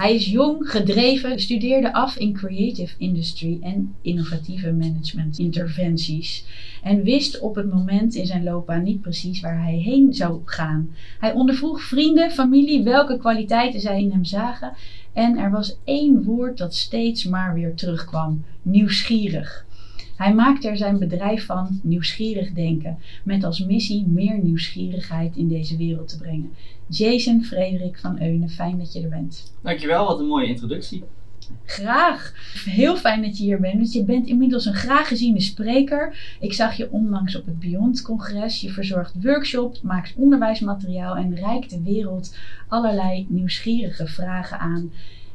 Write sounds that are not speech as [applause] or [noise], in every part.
Hij is jong, gedreven, studeerde af in creative industry en innovatieve management interventies en wist op het moment in zijn loopbaan niet precies waar hij heen zou gaan. Hij ondervroeg vrienden, familie welke kwaliteiten zij in hem zagen en er was één woord dat steeds maar weer terugkwam: nieuwsgierig. Hij maakte er zijn bedrijf van nieuwsgierig denken, met als missie meer nieuwsgierigheid in deze wereld te brengen. Jason Frederik van Eunen, fijn dat je er bent. Dankjewel, wat een mooie introductie. Graag. Heel fijn dat je hier bent. Want je bent inmiddels een graag geziene spreker. Ik zag je onlangs op het Beyond-congres. Je verzorgt workshops, maakt onderwijsmateriaal en reikt de wereld allerlei nieuwsgierige vragen aan.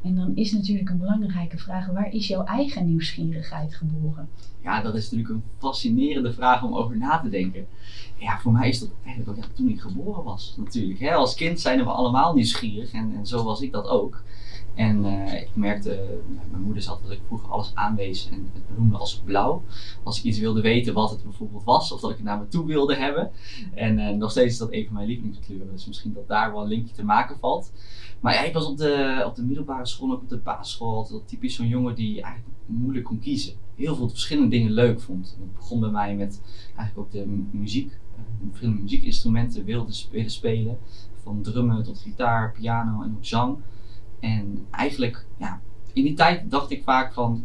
En dan is natuurlijk een belangrijke vraag: waar is jouw eigen nieuwsgierigheid geboren? Ja, dat is natuurlijk een fascinerende vraag om over na te denken. Ja, voor mij is dat eigenlijk ook toen ik geboren was, natuurlijk. Hè? Als kind zijn we allemaal nieuwsgierig en, en zo was ik dat ook. En uh, ik merkte, mijn moeder zat dat ik vroeger alles aanwees en het noemde als blauw. Als ik iets wilde weten wat het bijvoorbeeld was, of dat ik het naar me toe wilde hebben. En uh, nog steeds is dat een van mijn lievelingskleuren, dus misschien dat daar wel een linkje te maken valt. Maar ja, ik was op de, op de middelbare school, ook op de basisschool, altijd typisch zo'n jongen die eigenlijk moeilijk kon kiezen. Heel veel verschillende dingen leuk vond. Het begon bij mij met eigenlijk ook de muziek. Verschillende muziekinstrumenten wilde spelen. Van drummen tot gitaar, piano en ook zang. En eigenlijk, ja, in die tijd dacht ik vaak van,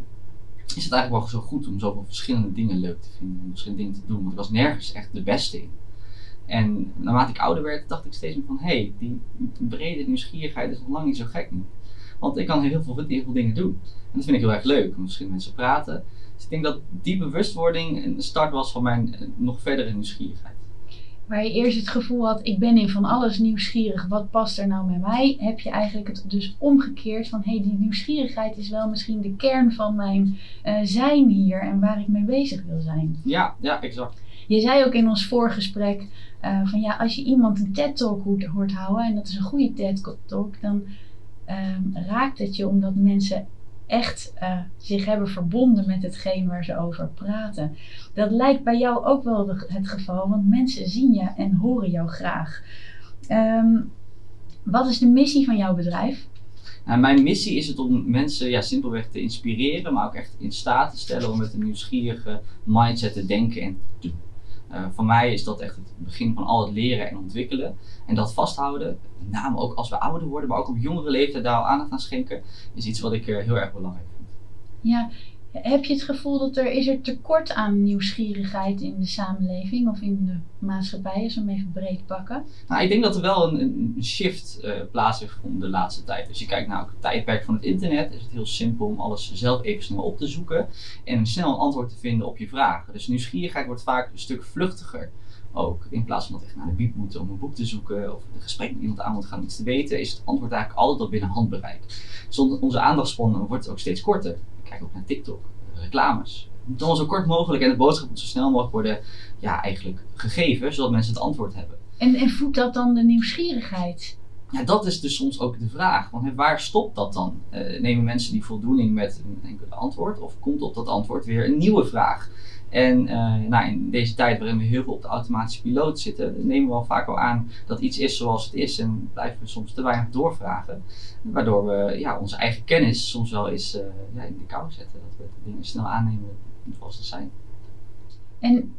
is het eigenlijk wel zo goed om zoveel verschillende dingen leuk te vinden en verschillende dingen te doen. Want ik was nergens echt de beste in. En naarmate ik ouder werd, dacht ik steeds meer van, hé, hey, die brede nieuwsgierigheid is nog lang niet zo gek nu. Want ik kan heel veel, heel veel dingen doen. En dat vind ik heel erg leuk, om verschillende mensen praten. Dus ik denk dat die bewustwording een start was van mijn eh, nog verdere nieuwsgierigheid. Waar je eerst het gevoel had, ik ben in van alles nieuwsgierig, wat past er nou met mij? Heb je eigenlijk het dus omgekeerd van, hé, hey, die nieuwsgierigheid is wel misschien de kern van mijn uh, zijn hier en waar ik mee bezig wil zijn. Ja, ja, exact. Je zei ook in ons voorgesprek uh, van ja, als je iemand een TED-talk hoort, hoort, houden, en dat is een goede TED-talk, dan um, raakt het je omdat mensen echt uh, zich hebben verbonden met hetgeen waar ze over praten. Dat lijkt bij jou ook wel het geval, want mensen zien je en horen jou graag. Um, wat is de missie van jouw bedrijf? Nou, mijn missie is het om mensen ja, simpelweg te inspireren, maar ook echt in staat te stellen om met een nieuwsgierige mindset te denken en te. Uh, voor mij is dat echt het begin van al het leren en ontwikkelen. En dat vasthouden, met name ook als we ouder worden, maar ook op jongere leeftijd daar aandacht aan schenken, is iets wat ik uh, heel erg belangrijk vind. Ja, heb je het gevoel dat er is er tekort aan nieuwsgierigheid in de samenleving of in de maatschappij, als we hem even breed pakken? Nou, ik denk dat er wel een, shift uh, plaats heeft gevonden de laatste tijd. Als je kijkt naar het tijdperk van het internet, is het heel simpel om alles zelf even snel op te zoeken en snel een antwoord te vinden op je vragen. Dus nieuwsgierigheid wordt vaak een stuk vluchtiger ook. In plaats van dat echt naar de bieb moeten om een boek te zoeken of een gesprek met iemand aan moet gaan iets te weten, is het antwoord eigenlijk altijd al binnen handbereik. Dus onze aandachtspannen wordt ook steeds korter. Kijk ook naar TikTok, reclames. Het moet zo kort mogelijk en de boodschap moet zo snel mogelijk worden ja, eigenlijk gegeven, zodat mensen het antwoord hebben. En, en voedt dat dan de nieuwsgierigheid? Ja, dat is dus soms ook de vraag. Want waar stopt dat dan? Uh, nemen mensen die voldoening met een enkele antwoord? Of komt op dat antwoord weer een nieuwe vraag? En uh, nou, in deze tijd waarin we heel veel op de automatische piloot zitten, nemen we al vaak al aan dat iets is zoals het is en blijven we soms te weinig doorvragen. Waardoor we ja, onze eigen kennis soms wel eens uh, ja, in de kou zetten. Dat we dingen snel aannemen zoals ze zijn. En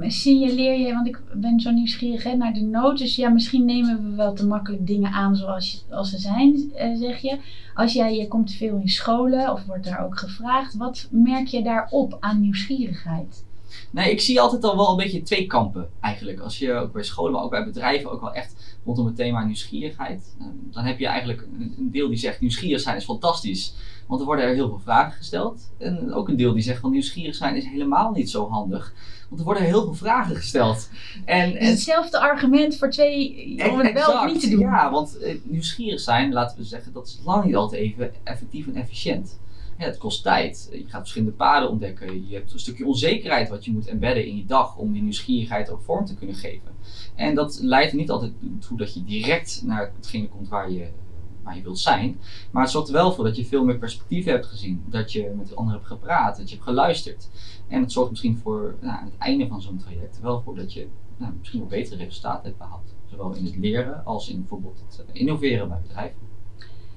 signaleer je, want ik ben zo nieuwsgierig hè, naar de nood. Dus ja, misschien nemen we wel te makkelijk dingen aan zoals als ze zijn, eh, zeg je. Als jij, je komt veel in scholen of wordt daar ook gevraagd, wat merk je daarop aan nieuwsgierigheid? Nee, ik zie altijd al wel een beetje twee kampen eigenlijk. Als je ook bij scholen, maar ook bij bedrijven ook wel echt rondom het thema nieuwsgierigheid. Ehm, dan heb je eigenlijk een deel die zegt nieuwsgierig zijn is fantastisch. Want er worden er heel veel vragen gesteld. En ook een deel die zegt van nieuwsgierig zijn is helemaal niet zo handig. Want er worden heel veel vragen gesteld. En, en hetzelfde argument voor twee om het wel of niet te doen. Ja, want eh, nieuwsgierig zijn, laten we zeggen, dat is lang niet altijd even effectief en efficiënt. Het kost tijd. Je gaat verschillende paden ontdekken. Je hebt een stukje onzekerheid wat je moet embedden in je dag om die nieuwsgierigheid ook vorm te kunnen geven. En dat leidt niet altijd toe dat je direct naar hetgene komt waar je, waar je wilt zijn. Maar het zorgt er wel voor dat je veel meer perspectieven hebt gezien. Dat je met anderen hebt gepraat, dat je hebt geluisterd. En het zorgt misschien voor nou, aan het einde van zo'n traject wel voor dat je nou, misschien wel betere resultaten hebt behaald. Zowel in het leren als in bijvoorbeeld het eh, innoveren bij bedrijven.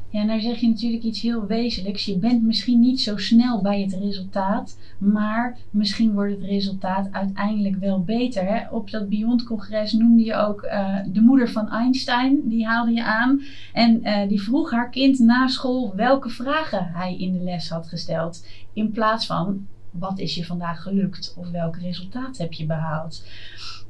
Ja, nou zeg je natuurlijk iets heel wezenlijks. Je bent misschien niet zo snel bij het resultaat, maar misschien wordt het resultaat uiteindelijk wel beter. Hè? Op dat Beyond-congres noemde je ook uh, de moeder van Einstein, die haalde je aan. En uh, die vroeg haar kind na school welke vragen hij in de les had gesteld. In plaats van wat is je vandaag gelukt of welk resultaat heb je behaald.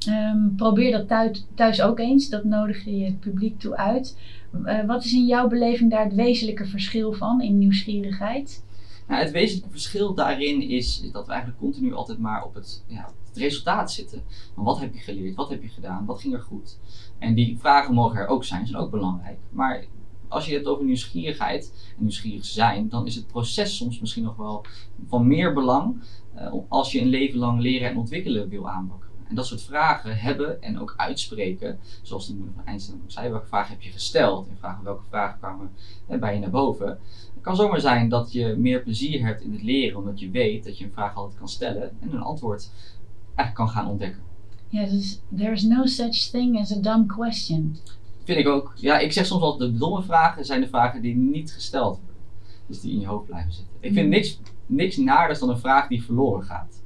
Um, probeer dat thuis, thuis, ook eens, dat nodig je het publiek toe uit. Uh, wat is in jouw beleving daar het wezenlijke verschil van in nieuwsgierigheid? Nou, het wezenlijke verschil daarin is dat we eigenlijk continu altijd maar op het, ja, het resultaat zitten. Maar wat heb je geleerd? Wat heb je gedaan? Wat ging er goed? En die vragen mogen er ook zijn, zijn ook belangrijk. Maar als je het hebt over nieuwsgierigheid en nieuwsgierig zijn, dan is het proces soms misschien nog wel van meer belang uh, als je een leven lang leren en ontwikkelen wil aanpakken. En dat soort vragen hebben en ook uitspreken, zoals de moeder van Einstein ook zei, welke vragen heb je gesteld en vragen welke vragen kwamen bij je naar boven. Het kan zomaar zijn dat je meer plezier hebt in het leren, omdat je weet dat je een vraag altijd kan stellen en een antwoord eigenlijk kan gaan ontdekken. Ja, dus there is no such thing as a dumb question. Vind ik ook. Ja, ik zeg soms wel, de domme vragen zijn de vragen die niet gesteld worden. Dus die in je hoofd blijven zitten. Ik vind niks, niks naarders dan een vraag die verloren gaat.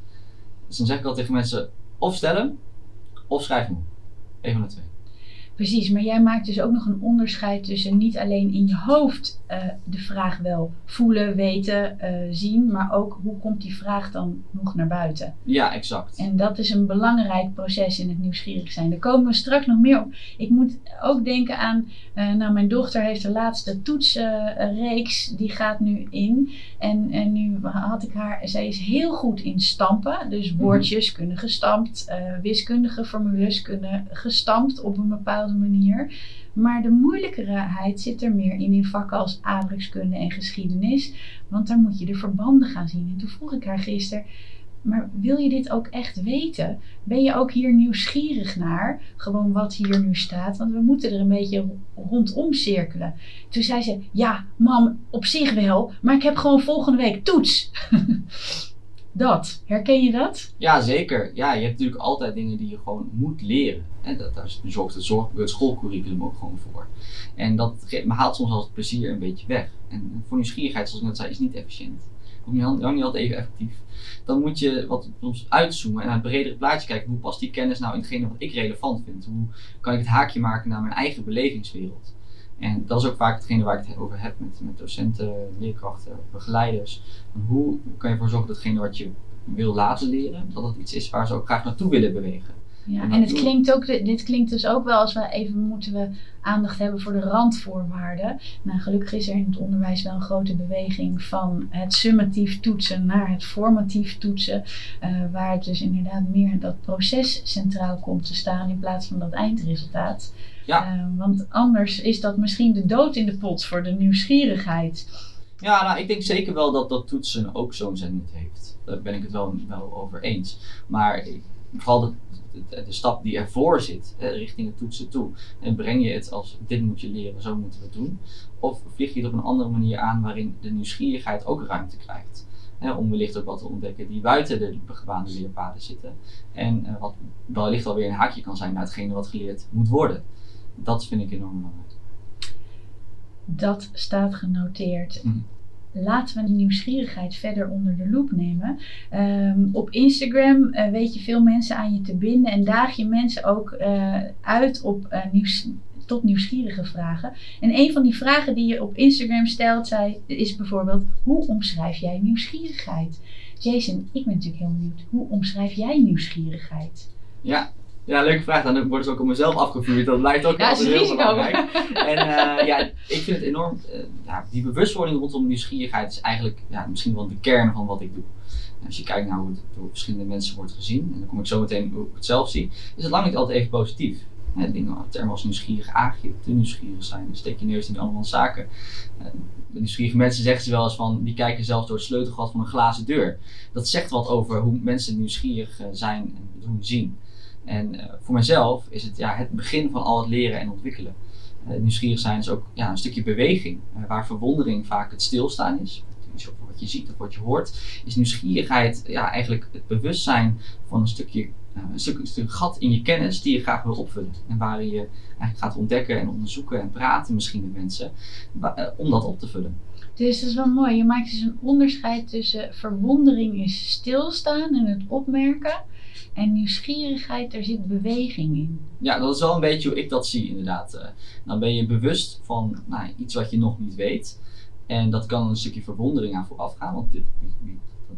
Dus dan zeg ik al tegen mensen, of stellen, of schrijven op. Een van de twee. Precies, maar jij maakt dus ook nog een onderscheid tussen niet alleen in je hoofd uh, de vraag wel voelen, weten, uh, zien, maar ook hoe komt die vraag dan nog naar buiten. Ja, exact. En dat is een belangrijk proces in het nieuwsgierig zijn. Daar komen we straks nog meer op. Ik moet ook denken aan, uh, nou mijn dochter heeft de laatste toetsreeks, die gaat nu in. En, en nu had ik haar, zij is heel goed in stampen, dus woordjes mm-hmm. kunnen gestampt, wiskundige formules kunnen gestampt op een bepaalde manier. Maar de moeilijkerheid zit er meer in in vakken als aardrijkskunde en geschiedenis. Want daar moet je de verbanden gaan zien. En toen vroeg ik haar gisteren. Maar wil je dit ook echt weten? Ben je ook hier nieuwsgierig naar? Gewoon wat hier nu staat. Want we moeten er een beetje rondom cirkelen. Toen zei ze: Ja, mam, op zich wel. Maar ik heb gewoon volgende week toets. [laughs] Dat, herken je dat? Ja, zeker. Ja, je hebt natuurlijk altijd dingen die je gewoon moet leren. En dat, daar zorgt het, zorgt het schoolcurriculum ook gewoon voor. En dat haalt soms al het plezier een beetje weg. En voor nieuwsgierigheid, zoals ik net zei, is niet efficiënt. Ook niet, niet altijd even effectief. Dan moet je wat soms uitzoomen en naar het bredere plaatje kijken. Hoe past die kennis nou in hetgene wat ik relevant vind? Hoe kan ik het haakje maken naar mijn eigen belevingswereld? En dat is ook vaak hetgene waar ik het over heb met, met docenten, leerkrachten, begeleiders. Hoe kan je ervoor zorgen dat hetgene wat je wil laten leren, dat dat iets is waar ze ook graag naartoe willen bewegen. Ja, en, het klinkt ook, dit klinkt dus ook wel als we even moeten we aandacht hebben voor de randvoorwaarden. Nou, gelukkig is er in het onderwijs wel een grote beweging van het summatief toetsen naar het formatief toetsen. Uh, waar het dus inderdaad meer dat proces centraal komt te staan in plaats van dat eindresultaat. Ja. Uh, want anders is dat misschien de dood in de pot voor de nieuwsgierigheid. Ja, nou, ik denk zeker wel dat dat toetsen ook zo'n zending heeft. Daar ben ik het wel, wel over eens. Maar vooral de, de, de, stap die ervoor zit, richting het toetsen toe. En breng je het als dit moet je leren, zo moeten we het doen. Of vlieg je het op een andere manier aan waarin de nieuwsgierigheid ook ruimte krijgt. Hè, om wellicht ook wat te ontdekken die buiten de gebaande leerpaden zitten. En uh, wat wellicht alweer een haakje kan zijn naar hetgene wat geleerd moet worden. Dat vind ik enorm belangrijk. Dat staat genoteerd. Mm. Laten we die nieuwsgierigheid verder onder de loep nemen. Um, op Instagram uh, weet je veel mensen aan je te binden en daag je mensen ook uh, uit op uh, nieuws, tot nieuwsgierige vragen. En een van die vragen die je op Instagram stelt is bijvoorbeeld: hoe omschrijf jij nieuwsgierigheid? Jason, ik ben natuurlijk heel benieuwd. Hoe omschrijf jij nieuwsgierigheid? Ja, ja, leuke vraag. Dan worden ze ook op mezelf afgevuurd. Dat lijkt ook ja, altijd heel belangrijk. en uh, ja, ik vind het enorm. Uh, ja, die bewustwording rondom nieuwsgierigheid is eigenlijk ja, misschien wel de kern van wat ik doe. En als je kijkt naar hoe het door verschillende mensen wordt gezien, en dan kom ik zo meteen hoe ik het zelf zie, is het lang niet altijd even positief. Hè, dingen, termen als nieuwsgierig aagje, te nieuwsgierig zijn. Dus steek je neus in allemaal zaken. Uh, de nieuwsgierige mensen zeggen ze wel eens van, die kijken zelfs door het sleutelgat van een glazen deur. Dat zegt wat over hoe mensen nieuwsgierig zijn en doen zien. En uh, voor mezelf is het ja, het begin van al het leren en ontwikkelen. nieuwsgierig zijn is ook ja, een stukje beweging, waar verwondering vaak het stilstaan is wat je ziet of wat je hoort, is nieuwsgierigheid ja, eigenlijk het bewustzijn van een stukje, een, stuk, een stuk gat in je kennis die je graag wil opvullen. En waarin je eigenlijk gaat ontdekken en onderzoeken en praten misschien met mensen om dat op te vullen. Dus dat is wel mooi. Je maakt dus een onderscheid tussen verwondering is stilstaan en het opmerken. En nieuwsgierigheid, er zit beweging in. Ja, dat is wel een beetje hoe ik dat zie, inderdaad. Dan ben je bewust van nou, iets wat je nog niet weet. En dat kan een stukje verwondering aan vooraf gaan, want dit,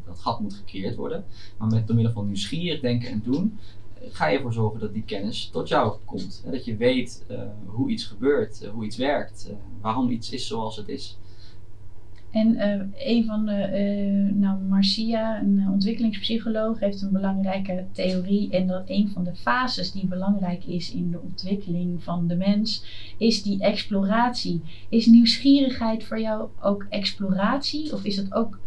dat gat moet gekeerd worden. Maar met door middel van nieuwsgierig denken en doen, eh, ga je ervoor zorgen dat die kennis tot jou komt. Dat je weet uh, hoe iets gebeurt, hoe iets werkt, waarom iets is zoals het is. En uh, een van de, uh, nou Marcia, een ontwikkelingspsycholoog, heeft een belangrijke theorie. En dat een van de fases die belangrijk is in de ontwikkeling van de mens, is die exploratie. Is nieuwsgierigheid voor jou ook exploratie? Of is dat ook,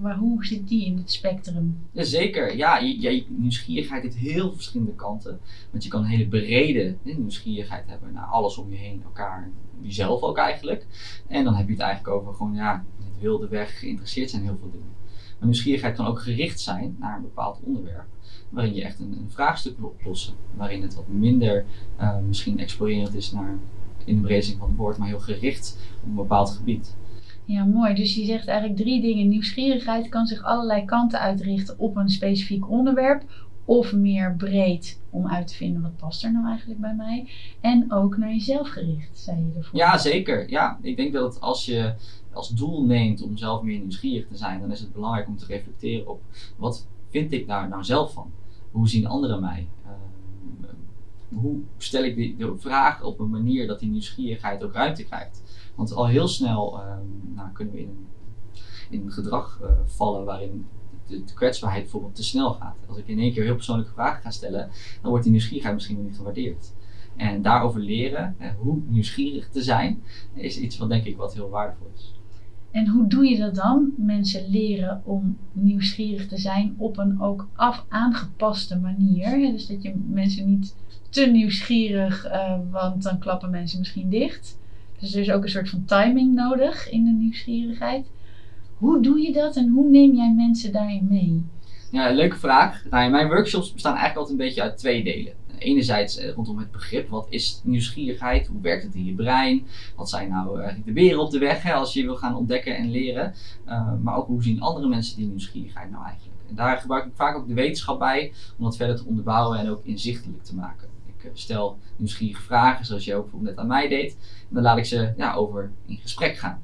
maar hoe zit die in het spectrum? Jazeker, ja. Je, nieuwsgierigheid heeft heel verschillende kanten. Want je kan een hele brede nieuwsgierigheid hebben naar alles om je heen, elkaar, jezelf ook eigenlijk. En dan heb je het eigenlijk over gewoon, ja, wilde weg geïnteresseerd zijn in heel veel dingen. Maar nieuwsgierigheid kan ook gericht zijn naar een bepaald onderwerp. Waarin je echt een, een vraagstuk wil oplossen. Waarin het wat minder uh, misschien explorerend is naar, in de brede van het woord, maar heel gericht op een bepaald gebied. Ja, mooi. Dus je zegt eigenlijk drie dingen. Nieuwsgierigheid kan zich allerlei kanten uitrichten op een specifiek onderwerp. Of meer breed om uit te vinden wat past er nou eigenlijk bij mij. En ook naar jezelf gericht, zei je ervoor. Ja, zeker. Ja, ik denk dat als je als doel neemt om zelf meer nieuwsgierig te zijn, dan is het belangrijk om te reflecteren op wat vind ik daar nou zelf van? Hoe zien anderen mij? Uh, hoe stel ik de vraag op een manier dat die nieuwsgierigheid ook ruimte krijgt? Want al heel snel uh, nou, kunnen we in in gedrag uh, vallen waarin de, de, kwetsbaarheid bijvoorbeeld te snel gaat. Als ik in één keer heel persoonlijke vragen ga stellen, dan wordt die nieuwsgierigheid misschien niet gewaardeerd. En daarover leren, hoe nieuwsgierig te zijn, is iets wat denk ik wat heel waardevol is. En hoe doe je dat dan? Mensen leren om nieuwsgierig te zijn op een ook af aangepaste manier. Dus dat je mensen niet te nieuwsgierig, uh, want dan klappen mensen misschien dicht. Dus er is ook een soort van timing nodig in de nieuwsgierigheid. Hoe doe je dat en hoe neem jij mensen daarin mee? Ja, leuke vraag. Nou, mijn workshops bestaan eigenlijk altijd een beetje uit twee delen enerzijds eh, rondom het begrip, wat is nieuwsgierigheid? Hoe werkt het in je brein? Wat zijn nou eigenlijk de beren op de weg hè, als je wil gaan ontdekken en leren? Uh, maar ook hoe zien andere mensen die nieuwsgierigheid nou eigenlijk? En daar gebruik ik vaak ook de wetenschap bij om dat verder te onderbouwen en ook inzichtelijk te maken. Ik stel nieuwsgierige vragen, zoals je ook bijvoorbeeld net aan mij deed. En dan laat ik ze ja, over in gesprek gaan.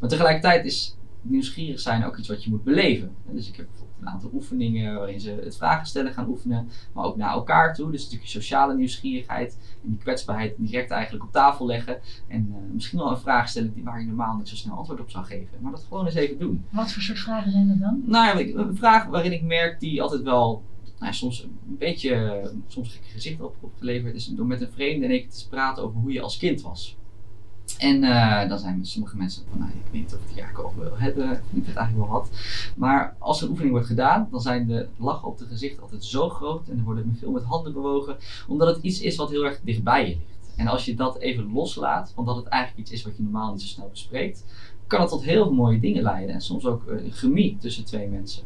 Maar tegelijkertijd is nieuwsgierig zijn ook iets wat je moet beleven. Dus ik heb bijvoorbeeld een aantal oefeningen waarin ze het vragen stellen gaan oefenen, maar ook naar elkaar toe. Dus stukje sociale nieuwsgierigheid en die kwetsbaarheid direct eigenlijk op tafel leggen. En uh, misschien wel een vraag stellen die, waar je normaal niet zo snel antwoord op zou geven. Maar dat gewoon eens even doen. Wat voor soort vragen zijn dat dan? Nou ja, een vraag waarin ik merk die altijd wel nou, soms een beetje, soms gekke gezicht op, opgeleverd is door met een vreemde en ik te praten over hoe je als kind was. En uh, dan zijn sommige mensen van, nou, ik weet niet of ik het eigenlijk over wil hebben, ik vind het eigenlijk wel wat. Maar als een oefening wordt gedaan, dan zijn de lachen op het gezicht altijd zo groot en er worden veel met handen bewogen, omdat het iets is wat heel erg dichtbij je ligt. En als je dat even loslaat, omdat het eigenlijk iets is wat je normaal niet zo snel bespreekt, kan het tot heel mooie dingen leiden. En soms ook uh, chemie tussen twee mensen.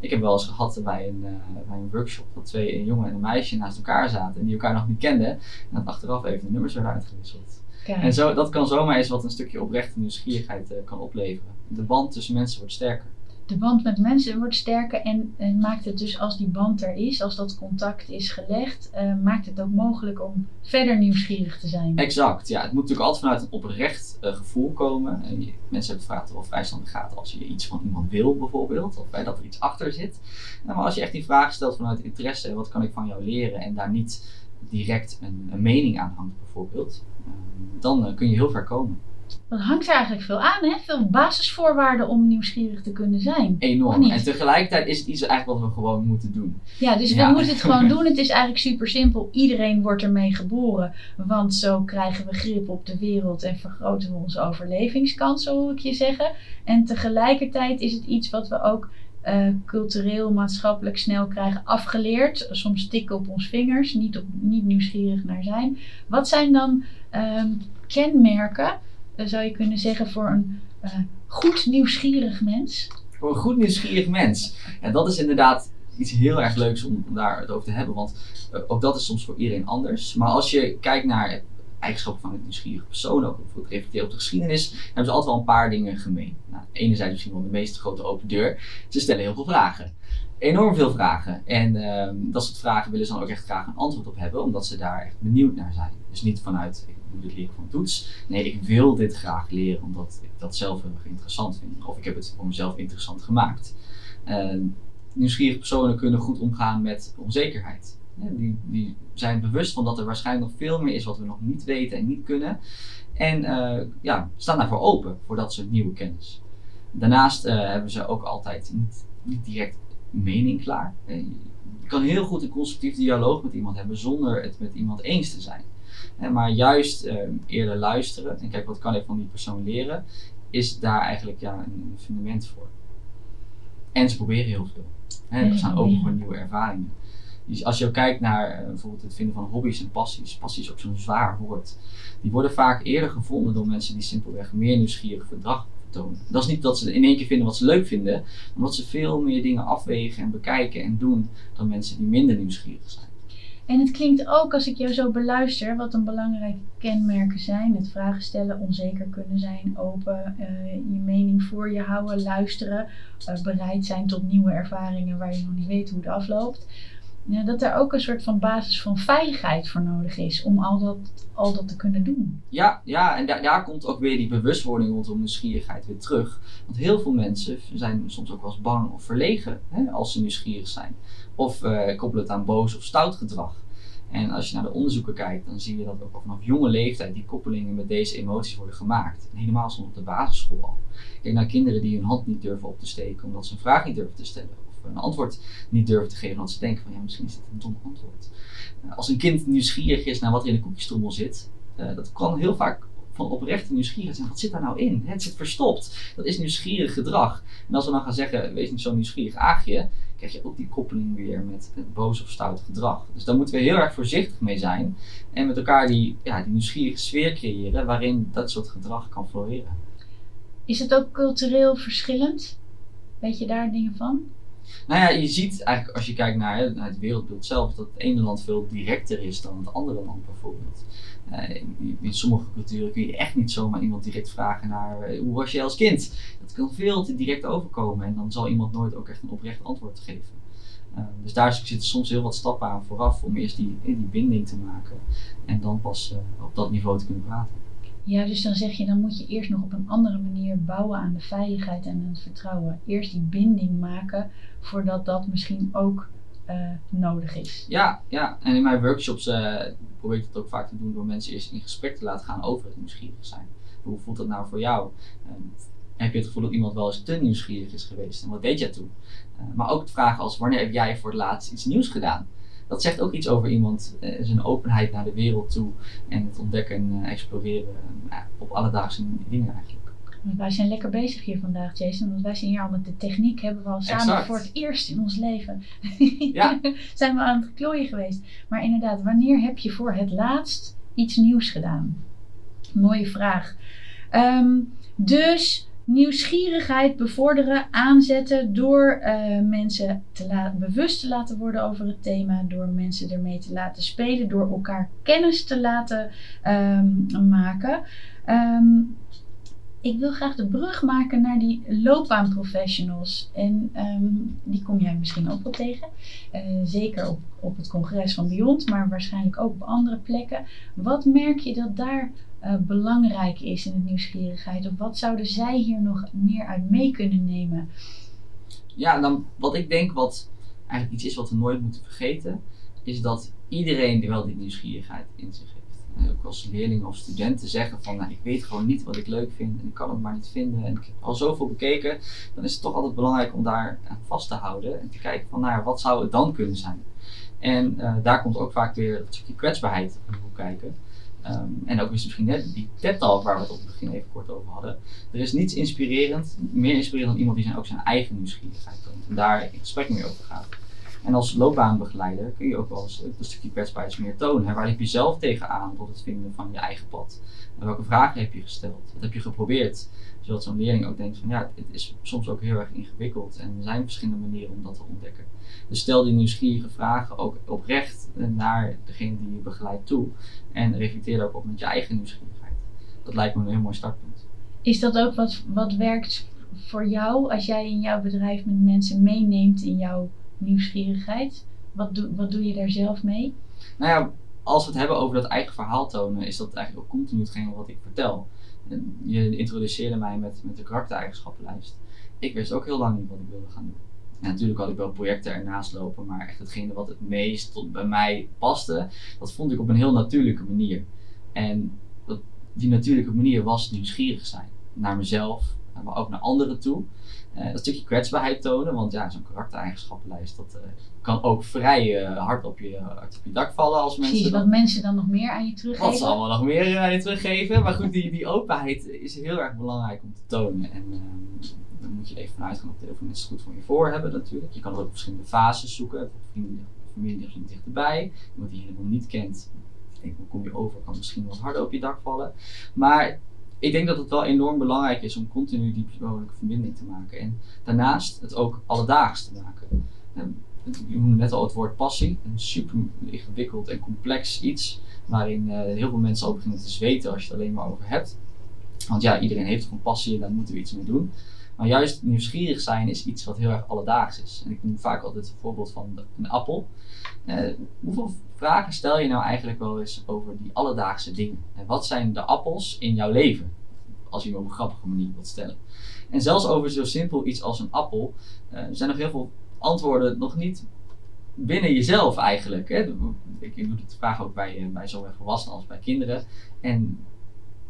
Ik heb wel eens gehad bij een, uh, bij een workshop dat twee, een jongen en een meisje naast elkaar zaten en die elkaar nog niet kenden. En dat achteraf even de nummers werden uitgewisseld. En zo, dat kan zomaar eens wat een stukje oprechte nieuwsgierigheid uh, kan opleveren. De band tussen mensen wordt sterker. De band met mensen wordt sterker en, en maakt het dus als die band er is, als dat contact is gelegd, uh, maakt het ook mogelijk om verder nieuwsgierig te zijn. Exact, ja. Het moet natuurlijk altijd vanuit een oprecht uh, gevoel komen. En je, mensen hebben vaak wel vrijstandig gaat als je iets van iemand wil bijvoorbeeld, of bij dat er iets achter zit. Nou, maar als je echt die vraag stelt vanuit interesse, wat kan ik van jou leren en daar niet direct een, een mening aan hangt bijvoorbeeld, dan uh, kun je heel ver komen. Dat hangt er eigenlijk veel aan, hè? Veel basisvoorwaarden om nieuwsgierig te kunnen zijn. Enorm. En tegelijkertijd is het iets eigenlijk wat we gewoon moeten doen. Ja, dus Ja. we moeten het gewoon [laughs] doen. Het is eigenlijk super simpel. Iedereen wordt ermee geboren. Want zo krijgen we grip op de wereld en vergroten we onze overlevingskans, zo hoor ik je zeggen. En tegelijkertijd is het iets wat we ook eh, cultureel, maatschappelijk snel krijgen afgeleerd. Soms tikken op ons vingers, niet, op, niet nieuwsgierig naar zijn. Wat zijn dan ehm, kenmerken, eh, zou je kunnen zeggen, voor een eh, goed nieuwsgierig mens? Voor een goed nieuwsgierig mens. En dat is inderdaad iets heel erg leuks om, om daar het over te hebben. Want ook dat is soms voor iedereen anders. Maar als je kijkt naar eigenschappen van een nieuwsgierige persoon, ook bijvoorbeeld reflecteren op de geschiedenis, hebben ze altijd wel een paar dingen gemeen. Nou, enerzijds misschien wel de meest grote open deur. Ze stellen heel veel vragen. Enorm veel vragen. En ehm, dat soort vragen willen ze dan ook echt graag een antwoord op hebben, omdat ze daar echt benieuwd naar zijn. Dus niet vanuit, ik moet dit leren van toets. Nee, ik wil dit graag leren, omdat ik dat zelf heel erg interessant vind. Of ik heb het voor mezelf interessant gemaakt. Ehm, nieuwsgierige personen kunnen goed omgaan met onzekerheid. Die, die zijn bewust van dat er waarschijnlijk nog veel meer is wat we nog niet weten en niet kunnen. En eh, ja, staan daarvoor open voor dat soort nieuwe kennis. Daarnaast eh, hebben ze ook altijd niet, niet direct mening klaar. Eh, je kan heel goed een constructief dialoog met iemand hebben zonder het met iemand eens te zijn. Maar juist eerder luisteren en kijken wat kan ik van die persoon leren, is daar eigenlijk ja, een fundament voor. En ze proberen heel veel. Hè, ze staan open voor nieuwe ervaringen. Dus als je kijkt naar eh, bijvoorbeeld het vinden van hobby's en passies, passie is ook zo'n zwaar woord. Die worden vaak eerder gevonden door mensen die simpelweg meer nieuwsgierig gedrag vertonen. Dat is niet dat ze in één keer vinden wat ze leuk vinden, maar omdat ze veel meer dingen afwegen en bekijken en doen dan mensen die minder nieuwsgierig zijn. En het klinkt ook, als ik jou zo beluister, wat een belangrijke kenmerken zijn. Het vragen stellen, onzeker kunnen zijn, open, eh, je mening voor je houden, luisteren, eh, bereid zijn tot nieuwe ervaringen waar je nog niet weet hoe het afloopt. Ja, dat er ook een soort van basis van veiligheid voor nodig is om al dat, al dat te kunnen doen. Ja, ja en daar, daar komt ook weer die bewustwording rondom nieuwsgierigheid weer terug. Want heel veel mensen zijn soms ook wel eens bang of verlegen hè, als ze nieuwsgierig zijn. Of eh, koppelen het aan boos of stout gedrag. En als je naar de onderzoeken kijkt, dan zie je dat ook al vanaf jonge leeftijd die koppelingen met deze emoties worden gemaakt. Helemaal soms op de basisschool al. Kijk naar kinderen die hun hand niet durven op te steken omdat ze een vraag niet durven te stellen. Een antwoord niet durven te geven omdat ze denken van ja, misschien is dit een dom antwoord. Eh, Als een kind nieuwsgierig is naar wat er in de koekjestrommel zit, eh, dat kan heel vaak van oprechte nieuwsgierigheid zijn. Wat zit daar nou in? Het zit verstopt. Dat is nieuwsgierig gedrag. En als we dan gaan zeggen, wees niet zo nieuwsgierig aagje, krijg je ook die koppeling weer met het boos of stout gedrag. Dus daar moeten we heel erg voorzichtig mee zijn. En met elkaar die, ja, die nieuwsgierige sfeer creëren waarin dat soort gedrag kan floreren. Is het ook cultureel verschillend? Weet je daar dingen van? Nou ja, je ziet eigenlijk als je kijkt naar, naar het wereldbeeld zelf, dat het ene land veel directer is dan het andere land bijvoorbeeld. Eh, in, sommige culturen kun je echt niet zomaar iemand direct vragen naar eh, hoe was je als kind. Dat kan veel te direct overkomen en dan zal iemand nooit ook echt een oprecht antwoord geven. Eh, dus daar zitten soms heel wat stappen aan vooraf om eerst die, die binding te maken en dan pas op dat niveau te kunnen praten. Ja, dus dan zeg je, dan moet je eerst nog op een andere manier bouwen aan de veiligheid en aan het vertrouwen. Eerst die binding maken voordat dat misschien ook eh, nodig is. Ja, ja, en in mijn workshops eh, probeer ik dat ook vaak te doen door mensen eerst in gesprek te laten gaan over het nieuwsgierig zijn. Hoe voelt dat nou voor jou? Eh, heb je het gevoel dat iemand wel eens te nieuwsgierig is geweest en wat deed jij toen? Eh, maar ook vragen als wanneer heb jij voor het laatst iets nieuws gedaan? Dat zegt ook iets over iemand, eh, zijn openheid naar de wereld toe en het ontdekken en eh, exploreren eh, op alledaagse dingen eigenlijk. Wij zijn lekker bezig hier vandaag, Jason. Want wij zijn hier al met de techniek. Hebben we al samen Exact. voor het eerst in ons leven. Ja. [laughs] zijn we aan het klooien geweest. Maar inderdaad, wanneer heb je voor het laatst iets nieuws gedaan? Mooie vraag. Ehm, dus nieuwsgierigheid bevorderen, aanzetten door eh, mensen te bewust te laten worden over het thema, door mensen ermee te laten spelen, door elkaar kennis te laten ehm, maken. Ehm, ik wil graag de brug maken naar die loopbaanprofessionals. En ehm, die kom jij misschien ook wel tegen. Eh, zeker op, op het congres van Beyond, maar waarschijnlijk ook op andere plekken. Wat merk je dat daar eh, belangrijk is in het nieuwsgierigheid? Of wat zouden zij hier nog meer uit mee kunnen nemen? Ja, dan wat ik denk wat eigenlijk iets is wat we nooit moeten vergeten, is dat iedereen wel die nieuwsgierigheid in zich heeft. eh, ook als leerlingen of studenten zeggen van nou, ik weet gewoon niet wat ik leuk vind en ik kan het maar niet vinden en ik heb al zoveel bekeken, dan is het toch altijd belangrijk om daar aan vast te houden en te kijken van nou wat zou het dan kunnen zijn. En uh, daar komt ook vaak weer het stukje kwetsbaarheid hoe kijken. Um, en ook misschien net die TED-talk waar we het op het begin even kort over hadden. Er is niets inspirerend, meer inspirerend dan iemand die zijn, ook zijn eigen nieuwsgierigheid toont en daar in gesprek mee over gaat. En als loopbaanbegeleider kun je ook wel eens een stukje kwetsbaarheid meer tonen. Waar liep je zelf tegenaan tot het vinden van je eigen pad? Welke vragen heb je gesteld? Wat heb je geprobeerd? Zodat zo'n leerling ook denkt van ja, het is soms ook heel erg ingewikkeld en er zijn verschillende manieren om dat te ontdekken. Dus stel die nieuwsgierige vragen ook oprecht naar degene die je begeleidt toe en reflecteer ook op met je eigen nieuwsgierigheid. Dat lijkt me een heel mooi startpunt. Is dat ook wat, wat werkt voor jou als jij in jouw bedrijf met mensen meeneemt in jouw nieuwsgierigheid? Wat, doe, wat doe je daar zelf mee? Nou ja, als we het hebben over dat eigen verhaal tonen, is dat eigenlijk ook continu hetgeen wat ik vertel. Je introduceerde mij met, met de karaktereigenschappenlijst. Ik wist ook heel lang niet wat ik wilde gaan doen. En natuurlijk had ik wel projecten ernaast lopen, maar echt hetgene wat het meest tot bij mij paste, dat vond ik op een heel natuurlijke manier. En dat, die natuurlijke manier was nieuwsgierig zijn naar mezelf, maar ook naar anderen toe. Uh, dat stukje kwetsbaarheid tonen, want ja, zo'n karaktereigenschappenlijst, dat uh, kan ook vrij uh, hard, op je, hard op je dak vallen als mensen. Precies, wat mensen dan nog meer aan je teruggeven. Wat ze allemaal nog meer aan je teruggeven. Maar goed, die, die openheid is heel erg belangrijk om te tonen. En dan moet je even vanuit gaan dat heel veel mensen het goed voor je voor hebben natuurlijk. Je kan er ook verschillende fases zoeken. Vrienden, familie dichterbij. Iemand die je helemaal niet kent. Denk, hoe kom je over? Kan misschien wat harder op je dak vallen. Maar ik denk dat het wel enorm belangrijk is om continu die persoonlijke verbinding te maken. En daarnaast het ook alledaags te maken. Ehm, je noemde net al het woord passie. Een super ingewikkeld en complex iets. Waarin uh, heel veel mensen ook beginnen te zweten als je het alleen maar over hebt. Want ja, iedereen heeft gewoon passie en daar moeten we iets mee doen. Maar juist nieuwsgierig zijn is iets wat heel erg alledaags is. En ik noem vaak altijd een voorbeeld van een appel. Uh, hoeveel vragen stel je nou eigenlijk wel eens over die alledaagse dingen? En wat zijn de appels in jouw leven? Als je hem op een grappige manier wilt stellen. En zelfs over zo simpel iets als een appel uh, zijn nog heel veel antwoorden nog niet binnen jezelf eigenlijk. Hè? Ik, doe het vaak ook bij, eh, bij zowel volwassenen als bij kinderen. En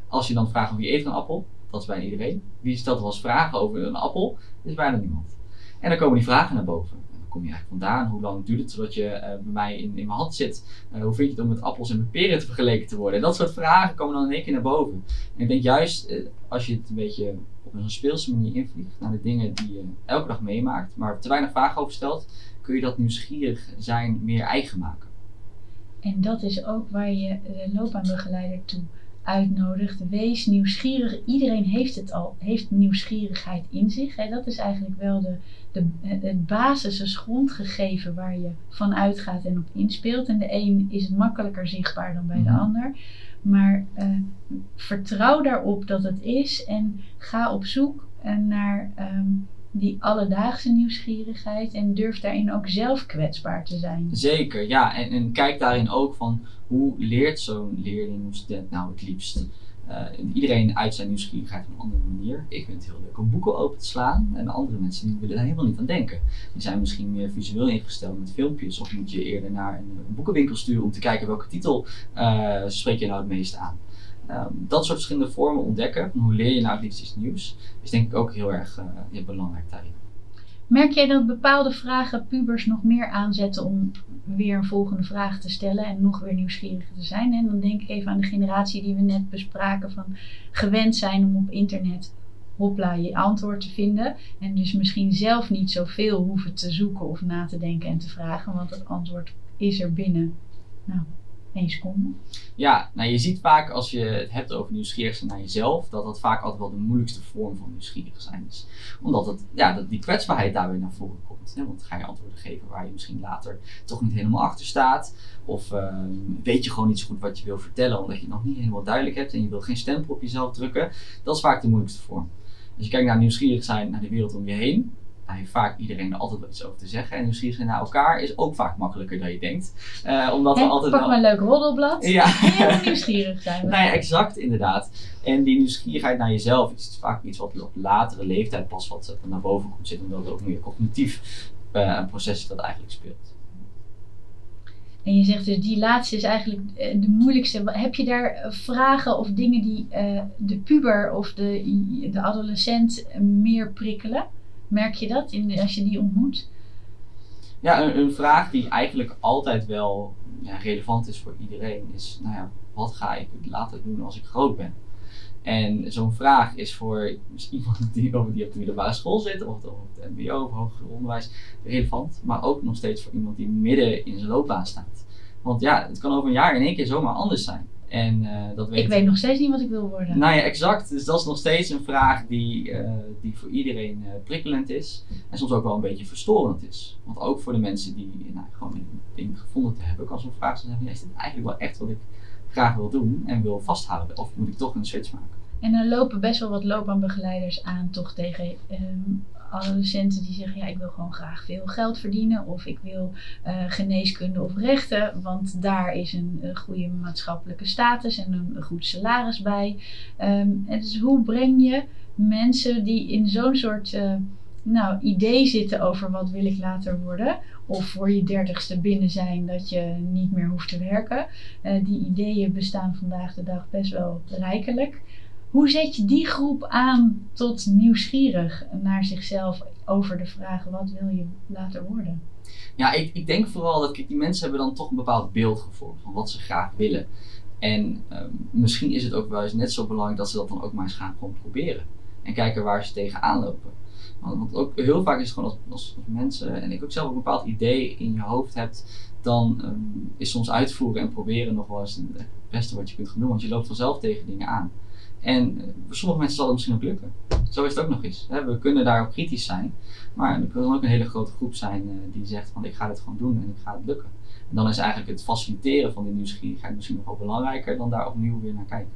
als je dan vraagt wie eet een appel, dat is bijna iedereen. Wie stelt wel eens vragen over een appel? Is bijna niemand. En dan komen die vragen naar boven. En dan kom je eigenlijk vandaan? Hoe lang duurt het zodat je uh, bij mij in, in mijn hand zit? Uh, hoe vind je het om met appels en peren te vergeleken te worden? En dat soort vragen komen dan in één keer naar boven. En ik denk juist, uh, als je het een beetje op een speelse manier invliegt naar de dingen die je elke dag meemaakt, maar te weinig vragen over stelt, kun je dat nieuwsgierig zijn meer eigen maken. En dat is ook waar je de loopbaanbegeleider toe uitnodigt. Wees nieuwsgierig. Iedereen heeft het al, heeft nieuwsgierigheid in zich. Hè. Dat is eigenlijk wel de, de, het basis, het grondgegeven waar je van uitgaat en op inspeelt. En de een is het makkelijker zichtbaar dan bij de Mhm. ander. Maar eh, vertrouw daarop dat het is en ga op zoek eh, naar ehm, die alledaagse nieuwsgierigheid en durf daarin ook zelf kwetsbaar te zijn. Zeker, ja. En, en kijk daarin ook van hoe leert zo'n leerling of student nou het liefst. Uh, iedereen uit zijn nieuwsgierigheid op een andere manier. Ik vind het heel leuk om boeken open te slaan. En andere mensen die willen daar helemaal niet aan denken. Die zijn misschien meer visueel ingesteld met filmpjes. Of moet je eerder naar een, een boekenwinkel sturen om te kijken welke titel uh, spreek je nou het meest aan. Um, dat soort verschillende vormen ontdekken. Hoe leer je nou iets nieuws. Is denk ik ook heel erg uh, belangrijk daarin. Merk jij dat bepaalde vragen pubers nog meer aanzetten om weer een volgende vraag te stellen en nog weer nieuwsgieriger te zijn? En dan denk ik even aan de generatie die we net bespraken van gewend zijn om op internet hopla je antwoord te vinden. En dus misschien zelf niet zoveel hoeven te zoeken of na te denken en te vragen, want het antwoord is er binnen. Nou, Ja, nou je ziet vaak als je het hebt over nieuwsgierig zijn naar jezelf, dat dat vaak altijd wel de moeilijkste vorm van nieuwsgierig zijn is. Omdat het, ja, dat die kwetsbaarheid daar weer naar voren komt. Hè? Want ga je antwoorden geven waar je misschien later toch niet helemaal achter staat. Of uh, weet je gewoon niet zo goed wat je wil vertellen, omdat je het nog niet helemaal duidelijk hebt en je wil geen stempel op jezelf drukken. Dat is vaak de moeilijkste vorm. Als je kijkt naar nieuwsgierig zijn naar de wereld om je heen, daar heeft vaak iedereen er altijd wel iets over te zeggen. En nieuwsgierig zijn naar elkaar is ook vaak makkelijker dan je denkt. Uh, omdat He, we altijd pak wel... maar een leuk roddelblad. Ja. Heel nieuwsgierig zijn we. [laughs] nou ja, exact inderdaad. En die nieuwsgierigheid naar jezelf is vaak iets wat op latere leeftijd pas wat naar boven komt zitten. Omdat het ook meer cognitief uh, een proces is dat eigenlijk speelt. En je zegt dus die laatste is eigenlijk eh, de moeilijkste. Heb je daar eh, vragen of dingen die uh, de puber of de, de adolescent meer prikkelen? Merk je dat in, als je die ontmoet? Ja, een, vraag die eigenlijk altijd wel ja, relevant is voor iedereen is, nou ja, wat ga ik later doen als ik groot ben? En zo'n vraag is voor [laughs] iemand die, die op de middelbare school zit, of op het MBO of hoger onderwijs, relevant. Maar ook nog steeds voor iemand die midden in zijn loopbaan staat. Want ja, het kan over een jaar in één keer zomaar anders zijn. En, uh, dat weet ik weet nog steeds niet wat ik wil worden. Nou ja, exact. Dus dat is nog steeds een vraag die, uh, die voor iedereen uh, prikkelend is. En soms ook wel een beetje verstorend is. Want ook voor de mensen die nou, gewoon dingen gevonden te hebben, kan zo'n vraag zijn: is dit eigenlijk wel echt wat ik graag wil doen en wil vasthouden? Of moet ik toch een switch maken? En er lopen best wel wat loopbaanbegeleiders aan toch tegen um, adolescenten die zeggen, ja, ik wil gewoon graag veel geld verdienen of ik wil uh, geneeskunde of rechten, want daar is een, een goede maatschappelijke status en een, goed salaris bij. Um, en dus hoe breng je mensen die in zo'n soort uh, nou, idee zitten over wat wil ik later worden, of voor je dertigste binnen zijn dat je niet meer hoeft te werken. Die ideeën bestaan vandaag de dag best wel rijkelijk. Hoe zet je die groep aan tot nieuwsgierig naar zichzelf over de vraag: wat wil je later worden? Ja, ik, ik denk vooral dat die mensen hebben dan toch een bepaald beeld gevormd van wat ze graag willen. En um, misschien is het ook wel eens net zo belangrijk dat ze dat dan ook maar eens gaan proberen. En kijken waar ze tegenaan lopen. Want, ook heel vaak is het gewoon als, als, mensen, en ik ook zelf een bepaald idee in je hoofd hebt, dan um, is soms uitvoeren en proberen nog wel eens het beste wat je kunt gaan doen. Want je loopt vanzelf tegen dingen aan. En voor sommige mensen zal het misschien ook lukken. Zo is het ook nog eens. We kunnen daarop kritisch zijn, maar er kan ook een hele grote groep zijn die zegt van ik ga dit gewoon doen en ik ga het lukken. En dan is eigenlijk het faciliteren van die nieuwsgierigheid misschien nog wel belangrijker dan daar opnieuw weer naar kijken.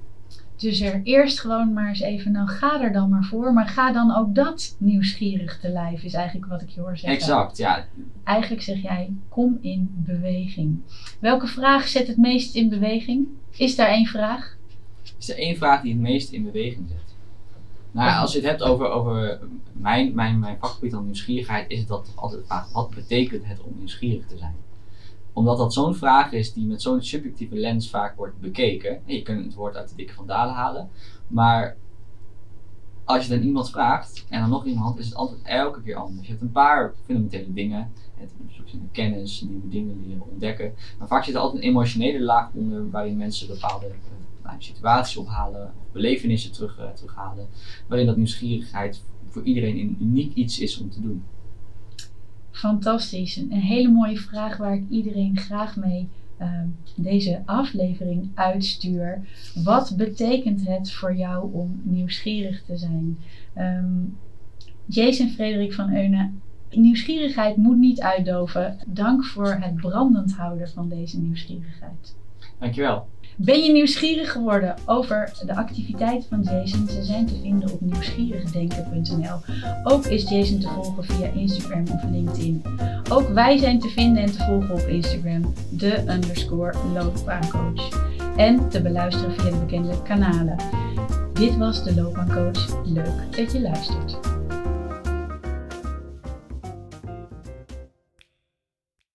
Dus er eerst gewoon maar eens even, nou ga er dan maar voor, maar ga dan ook dat nieuwsgierig te lijf, is eigenlijk wat ik je hoor zeggen. Exact, ja. Eigenlijk zeg jij, kom in beweging. Welke vraag zet het meest in beweging? Is daar één vraag? Is er één vraag die het meest in beweging zet. Nou als je het hebt over, over mijn, mijn, mijn vakgebied aan nieuwsgierigheid, is het dat altijd de vraag: wat betekent het om nieuwsgierig te zijn? Omdat dat zo'n vraag is die met zo'n subjectieve lens vaak wordt bekeken. En je kunt het woord uit de dikke van dalen halen. Maar als je dan iemand vraagt en dan nog iemand, is het altijd elke keer anders. Je hebt een paar fundamentele dingen. Het kennis, nieuwe dingen leren ontdekken. Maar vaak zit er altijd een emotionele laag onder waarin mensen bepaalde situaties ophalen, belevenissen terug, uh, terughalen, waarin dat nieuwsgierigheid voor iedereen een uniek iets is om te doen. Fantastisch. Een hele mooie vraag waar ik iedereen graag mee uh, deze aflevering uitstuur. Wat betekent het voor jou om nieuwsgierig te zijn? Um, Jason Frederik van Eunen, nieuwsgierigheid moet niet uitdoven. Dank voor het brandend houden van deze nieuwsgierigheid. Dankjewel. Ben je nieuwsgierig geworden over de activiteiten van Jason? Ze zijn te vinden op nieuwsgierigdenken.nl. Ook is Jason te volgen via Instagram of LinkedIn. Ook wij zijn te vinden en te volgen op Instagram, de underscore loopbaancoach. En te beluisteren via de bekende kanalen. Dit was de Loopbaancoach. Leuk dat je luistert.